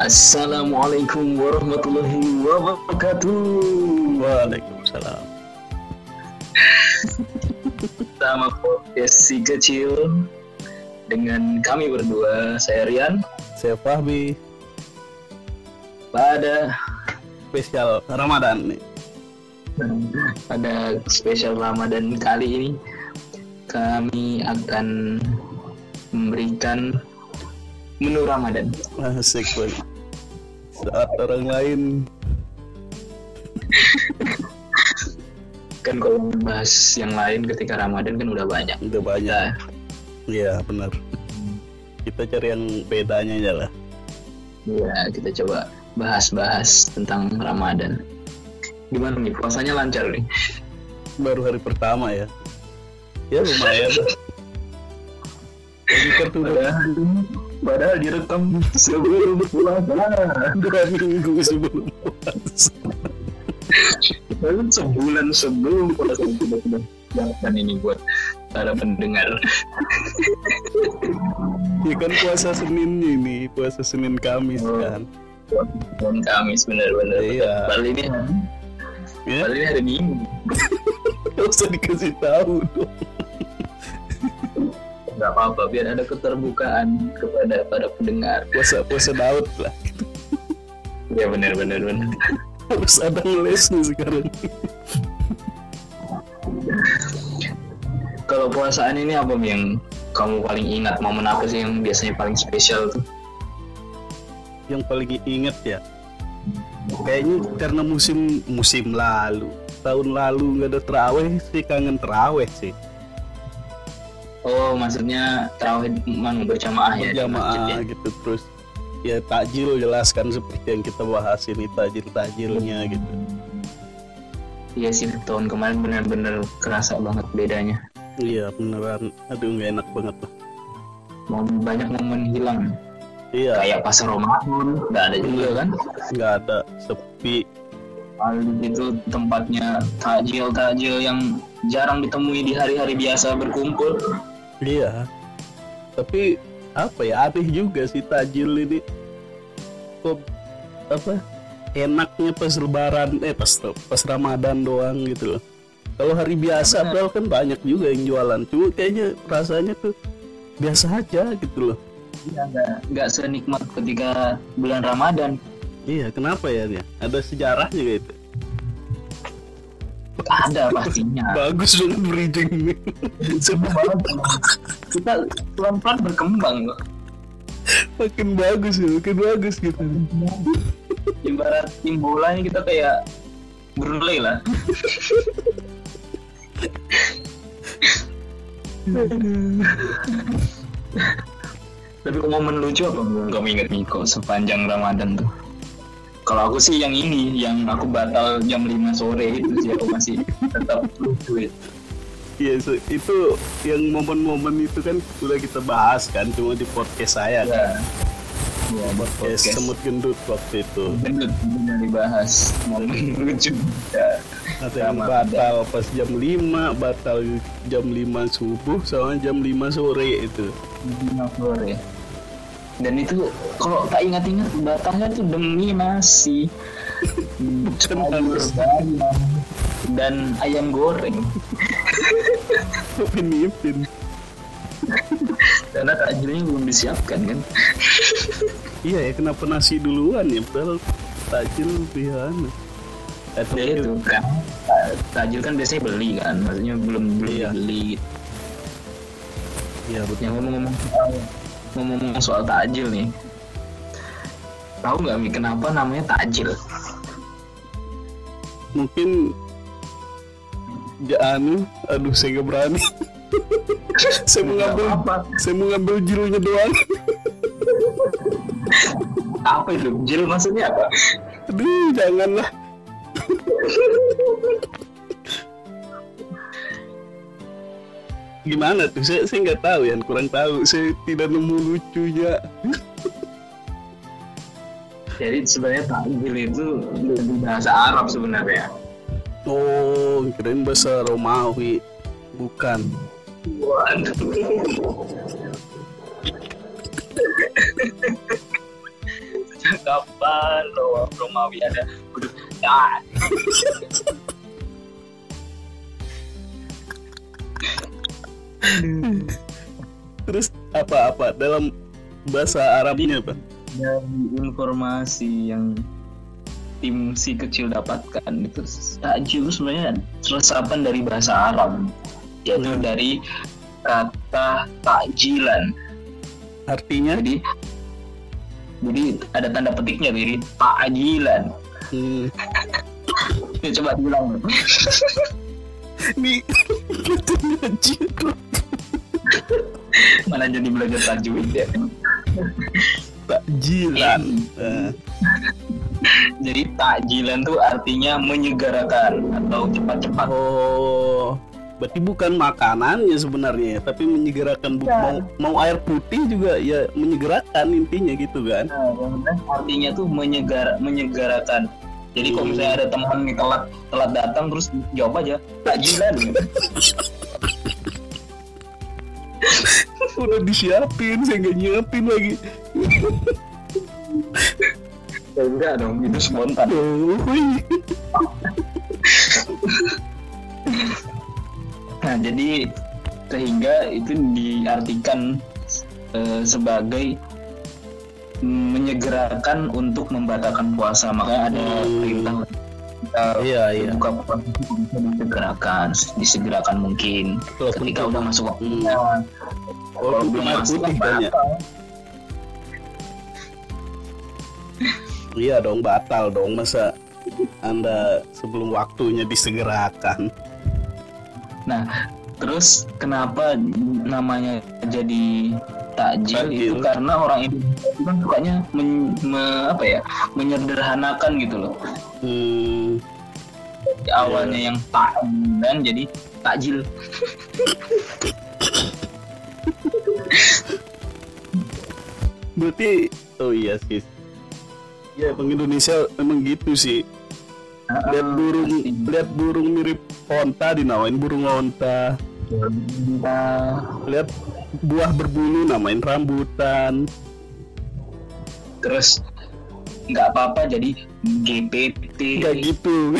Assalamualaikum warahmatullahi wabarakatuh. Waalaikumsalam. Sama podcast si kecil dengan kami berdua, saya Rian. Saya Fahmi, Pada spesial Ramadan nih. pada spesial Ramadan kali ini kami akan memberikan menu Ramadan. Asik banget. Saat orang lain Kan kalau membahas yang lain ketika Ramadan kan udah banyak. udah banyak. Iya benar. Kita cari yang bedanya aja lah. Ya, kita coba bahas-bahas tentang Ramadan. Gimana nih puasanya lancar nih? Baru hari pertama ya. Ya lumayan. Jadi kan udah Padahal, direkam sebelum puasa. dua minggu sebelum puasa. Sebulan sebelum puasa sudah siapkan ini buat para pendengar. Ya kan puasa Senin ini, puasa Senin Kamis Oh. kan. Dan Kamis benar-benar. Iya. Padahal ini Ya, padahal ini hari Minggu. nggak usah dikasih tahu dong. Gak apa-apa, biar ada keterbukaan kepada para pendengar. Puasa puasa Daud lah. Ya benar-benar benar. Harus ada nih sekarang. Kalau puasaan ini apa yang kamu paling ingat momen apa sih yang biasanya paling spesial tuh? yang paling inget ya kayaknya karena musim musim lalu tahun lalu nggak ada teraweh sih kangen teraweh sih Oh, maksudnya terawih berjamaah ya? masjid ya? gitu terus ya takjil jelaskan seperti yang kita bahas ini takjil takjilnya gitu Iya sih, tahun kemarin benar-benar kerasa banget bedanya. iya beneran aduh nggak enak banget lah Banyak momen hilang. iya Kayak pasar Ramadan, nggak ada juga kan? nggak ada sepi Lalu itu tempatnya takjil-takjil yang jarang ditemui di hari-hari biasa berkumpul. Iya. Tapi apa ya aneh juga sih takjil ini. Kok apa enaknya pas lebaran eh pas pas ramadan doang gitu loh. Kalau hari biasa padahal kan banyak juga yang jualan. Cuma kayaknya rasanya tuh biasa aja gitu loh. Iya, nggak nggak senikmat ketika bulan Ramadan. iya kenapa ya dia ada sejarahnya kayak itu Ada pastinya. bagus banget bridging ini Semua banget. Kita pelan-pelan berkembang kok. makin bagus ya makin bagus gitu Ibarat tim bola ini kita kayak Brunei lah. Tapi kok momen lucu apa kamu ingat nih kok sepanjang Ramadan tuh? Kalau aku sih yang ini, yang aku batal jam 5 sore itu sih aku masih tetap itu. Iya so- itu yang momen-momen itu kan udah kita bahas kan cuma di podcast saya kan Ya, ya buat podcast podcast. semut gendut waktu itu Gendut bener dibahas momen lucu. Ya. ada yang batal pas jam 5 batal jam 5 subuh sama jam 5 sore itu 5 sore. Dan itu kalau tak ingat-ingat batalnya tuh demi nasi, dan ayam goreng. pemimpin Karena takjilnya belum disiapkan kan. iya ya kenapa nasi duluan ya? Padahal takjil tapi Ya itu kan. Ta- takjil kan biasanya beli kan, maksudnya belum belum Iya. beli. iya betul. Yang ngomong-ngomong ngomong-ngomong soal takjil nih, tahu nggak Mi kenapa namanya takjil? mungkin ya anu aduh saya nggak berani saya mau ngambil apa? saya mau ngambil jilnya doang Apa itu? Jil maksudnya apa? aduh janganlah gimana tuh? Saya saya nggak tahu ya kurang tahu. Saya tidak nemu lucunya Jadi sebenarnya takjil itu lebih bahasa Arab sebenarnya. oh kirain bahasa Romawi. Bukan. Waduh. kapan Roma Romawi ada? Udah Terus apa-apa dalam bahasa Arabnya apa? dari informasi yang tim si kecil dapatkan itu takjil itu sebenarnya resapan dari bahasa Arab yaitu Hmm. dari kata takjilan Artinya? jadi jadi ada tanda petiknya dari takjilan Hmm, ya, coba ini katanya jeruk. Mana jadi belajar tajwid ya takjilan. Eh, jadi takjilan tuh artinya menyegarakan atau cepat-cepat oh, berarti bukan makanannya sebenarnya, tapi menyegerakan Bu- mau, mau air putih juga ya menyegerakan intinya gitu kan? Nah, artinya tuh menyegar menyegarakan. Jadi kalau misalnya ada teman nih telat telat datang terus jawab aja takjilan. Udah disiapin, saya nggak nyiapin lagi. ya enggak dong, itu spontan. Nah, jadi sehingga itu diartikan eh, sebagai menyegerakan untuk membatalkan puasa. Makanya ada Hmm. perintah kita Iya, iya. buka puasa disegerakan, disegerakan mungkin Kalau ketika udah masuk Hmm. waktunya. Oh, itu air putih ya? Iya dong, batal dong. Masa Anda sebelum waktunya disegerakan? Nah, terus kenapa namanya jadi takjil, itu karena orang Indonesia itu kan sukanya men- me- apa ya menyederhanakan gitu loh. Hmm, awalnya yang takjilan jadi takjil. berarti oh iya sih. Ya, Bang Indonesia emang gitu sih. Lihat burung, lihat burung mirip onta dinamain burung onta. Lihat buah berbulu namain rambutan. terus nggak apa-apa jadi GPT. Enggak gitu.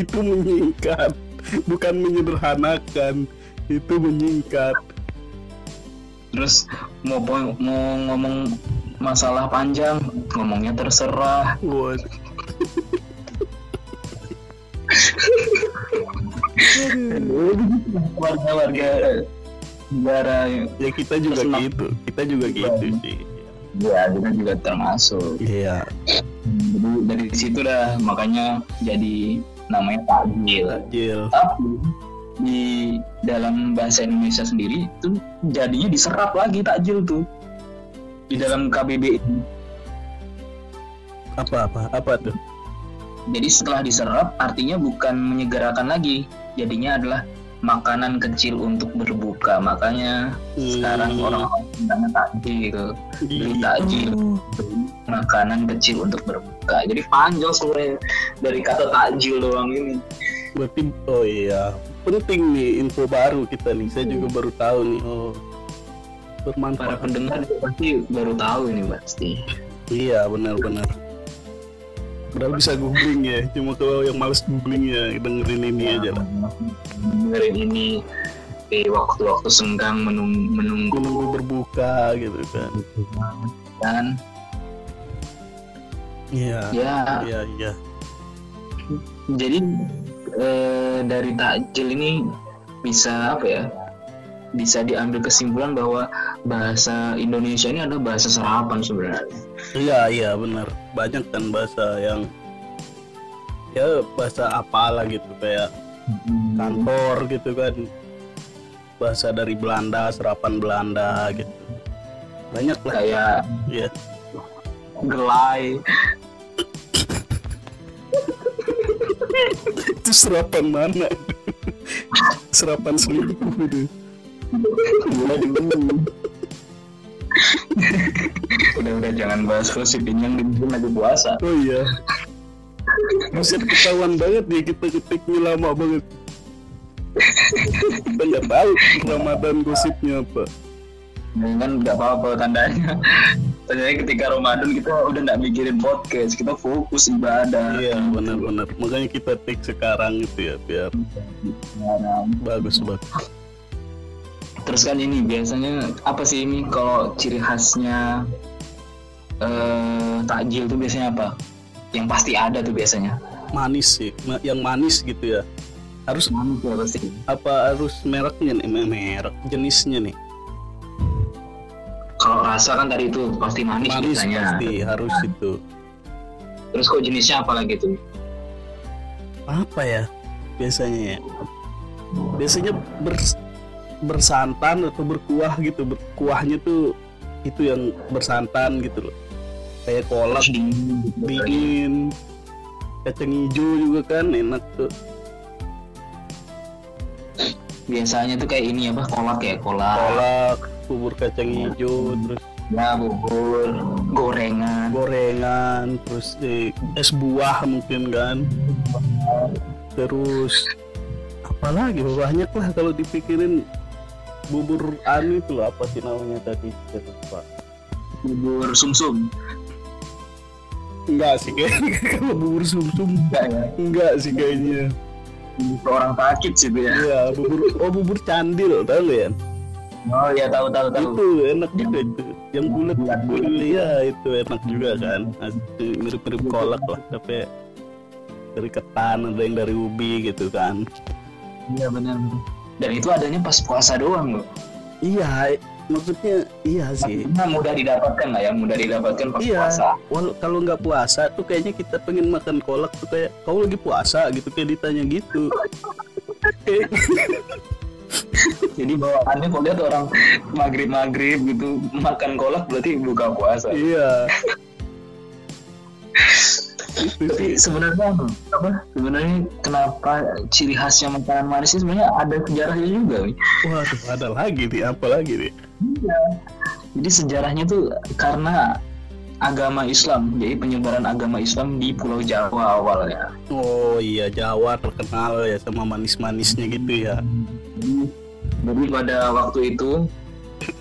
itu menyingkat, bukan menyederhanakan. Itu menyingkat. Terus mau mau ngomong masalah panjang, ngomongnya terserah. Wah. Warga-warga negara ya kita juga Terus gitu. Kita juga gitu sih. Ya kita juga termasuk. iya. Jadi dari situ dah makanya jadi namanya takjil. takjil Tapi di dalam bahasa Indonesia sendiri itu jadinya diserap lagi takjil tuh. Di dalam KBBI. apa apa? Apa tuh? Jadi setelah diserap artinya bukan menyegerakan lagi, jadinya adalah makanan kecil untuk berbuka. Makanya sekarang Hmm. orang-orang bilangnya takjil, beli Iya. takjil, makanan kecil untuk berbuka. Jadi panjang sebenarnya dari kata takjil doang ini. berarti oh iya penting nih info baru kita nih saya juga baru tahu nih oh Para bermanfaat pendengar juga pasti baru tahu ini pasti. iya benar-benar Padahal bisa googling ya, cuma kalau yang males googling ya dengerin ini aja lah. Dengerin ini di waktu-waktu senggang menung- menunggu Menunggu berbuka gitu kan. dan Iya. ya Iya iya. jadi eh, dari takjil ini bisa apa ya bisa diambil kesimpulan bahwa bahasa Indonesia ini adalah bahasa serapan sebenarnya Iya iya benar. Banyak kan bahasa yang ya bahasa apalah gitu kayak kantor gitu kan. Bahasa dari Belanda, serapan Belanda gitu. Banyak lah. kayak Iya. gelai Itu serapan mana? serapan selingkuh gitu. udah udah jangan bahas gosip ini yang dibikin lagi puasa Oh iya. Buset ketahuan banget ya kita ketiknya lama banget. kita nggak tahu Ramadan gosipnya apa. Kan nggak apa-apa tandanya Ternyata ketika Ramadan kita udah nggak mikirin podcast, kita fokus ibadah. Iya benar-benar. Makanya kita take sekarang itu ya biar bagus bagus. Terus kan ini biasanya apa sih ini kalau ciri khasnya eh takjil tuh biasanya apa? Yang pasti ada tuh biasanya. Manis sih, yang manis gitu ya. Harus Manis ya pasti. apa harus mereknya nih Me- merek jenisnya nih Kalau rasa kan tadi itu pasti manis, manis biasanya. pasti harus itu Terus kok jenisnya apa lagi tuh? apa ya biasanya ya biasanya bers- bersantan atau berkuah gitu berkuahnya tuh itu yang bersantan gitu loh kayak kolak dingin. gitu. dingin kacang hijau juga kan enak tuh Biasanya tuh kayak ini apa? Kolak ya, kolak. kolak bubur kacang hijau terus Ya bubur, gorengan. gorengan terus eh, es buah mungkin kan terus apalagi banyak lah kalau dipikirin bubur anu itu loh apa sih namanya tadi Saya lupa. Bubur sumsum. enggak sih kayaknya kalau bubur sumsum Enggak ya? enggak sih kayaknya Bubur orang sakit sih itu ya. iya bubur oh bubur candil tahu ya Oh iya tahu tahu tahu. itu enak juga itu yang bulat bulat iya itu enak juga kan Asli, mirip-mirip kolak lah tapi dari ketan ada yang dari ubi gitu kan Iya benar. Dan itu adanya pas puasa doang loh. iya maksudnya iya sih Maksudnya mudah didapatkan lah ya, mudah didapatkan pas Iya. puasa. Wal kalau nggak puasa tuh kayaknya kita pengen makan kolak tuh kayak kau lagi puasa gitu kayak ditanya gitu Jadi bawaannya kalau lihat orang maghrib maghrib gitu makan kolak berarti buka puasa. iya Tapi sebenarnya apa? Sebenarnya kenapa ciri khasnya makanan manis ini sebenarnya ada sejarahnya juga nih. waduh ada lagi nih apa lagi nih Jadi sejarahnya tuh karena agama Islam, jadi penyebaran agama Islam di Pulau Jawa awalnya. oh iya Jawa terkenal ya sama manis-manisnya gitu ya Jadi, jadi pada waktu itu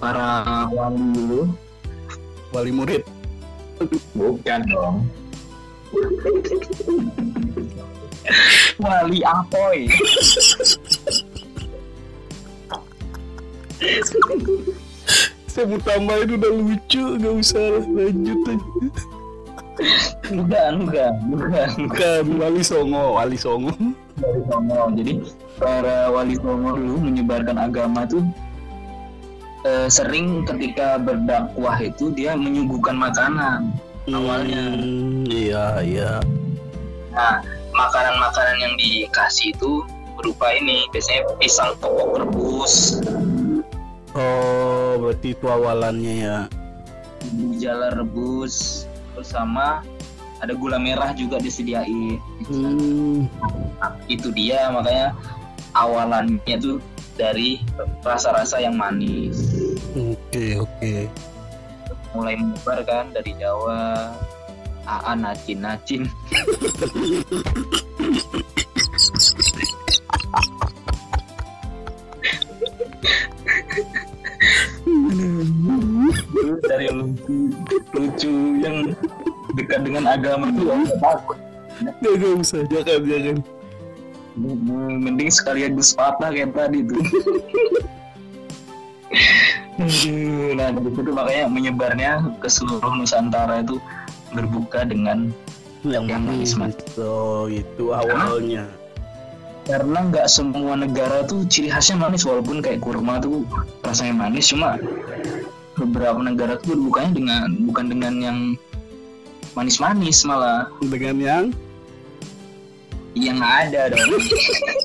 para wali dulu wali murid bukan dong. Wali apoy. saya mau tambahin udah lucu nggak usah lanjut aja bukan, bukan, bukan. bukan wali songo wali songo Wali Songo. Jadi para wali Songo dulu menyebarkan agama tuh eh, sering ketika berdakwah itu dia menyuguhkan makanan. Awalnya. Hmm, iya iya Nah, makanan-makanan yang dikasih itu berupa ini biasanya pisang topok rebus, oh berarti itu awalannya ya jala rebus, terus sama ada gula merah juga disediain. hmm. Nah, itu dia makanya awalannya tuh dari rasa-rasa yang manis. Oke oke. Mulai menyebar kan dari Jawa Aa nacin nacin dari lucu lucu yang dekat dengan agama itu aku nggak takut. Gak, usah, jangan jangan. mending sekalian gus patah kayak tadi tuh nah dari situ makanya menyebarnya ke seluruh Nusantara itu berbuka dengan Yang Yang manis manis. Oh itu awalnya. karena nggak semua negara tuh ciri khasnya manis walaupun kayak kurma tuh rasanya manis cuma beberapa negara tuh berbukanya dengan bukan dengan yang manis-manis malah. Dengan yang? Yang ada dong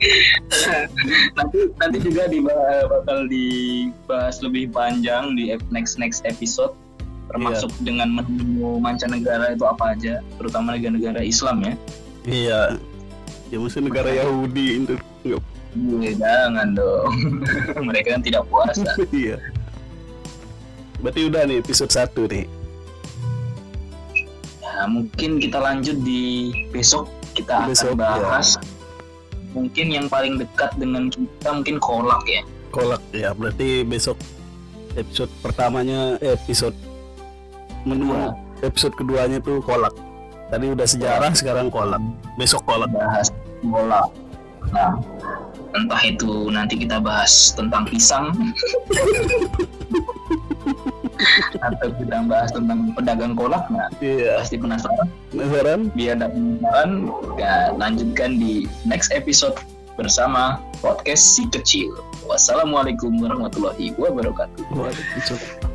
nanti nanti juga dibahas, bakal dibahas lebih panjang di next next episode termasuk dengan menu mancanegara itu apa aja terutama negara-negara Islam ya iya. Ya mesti negara Yahudi itu nggak. Iya, jangan dong mereka kan tidak puasa iya. Berarti udah nih episode 1 nih. Nah, mungkin kita lanjut di besok kita Besok, akan bahas mungkin yang paling dekat dengan kita mungkin kolak ya. Kolak ya berarti besok episode pertamanya eh, episode menu Kedua. episode keduanya tuh kolak. Tadi udah sejarah sekarang kolak. Besok kolak. Bahas bola. Nah, entah itu nanti kita bahas tentang pisang atau kita bahas tentang pedagang kolak. Nah, iya pasti penasaran. penasaran Biar penasaran, ya, lanjutkan di next episode bersama podcast si kecil. Wassalamualaikum warahmatullahi wabarakatuh. Waalaikumsalam.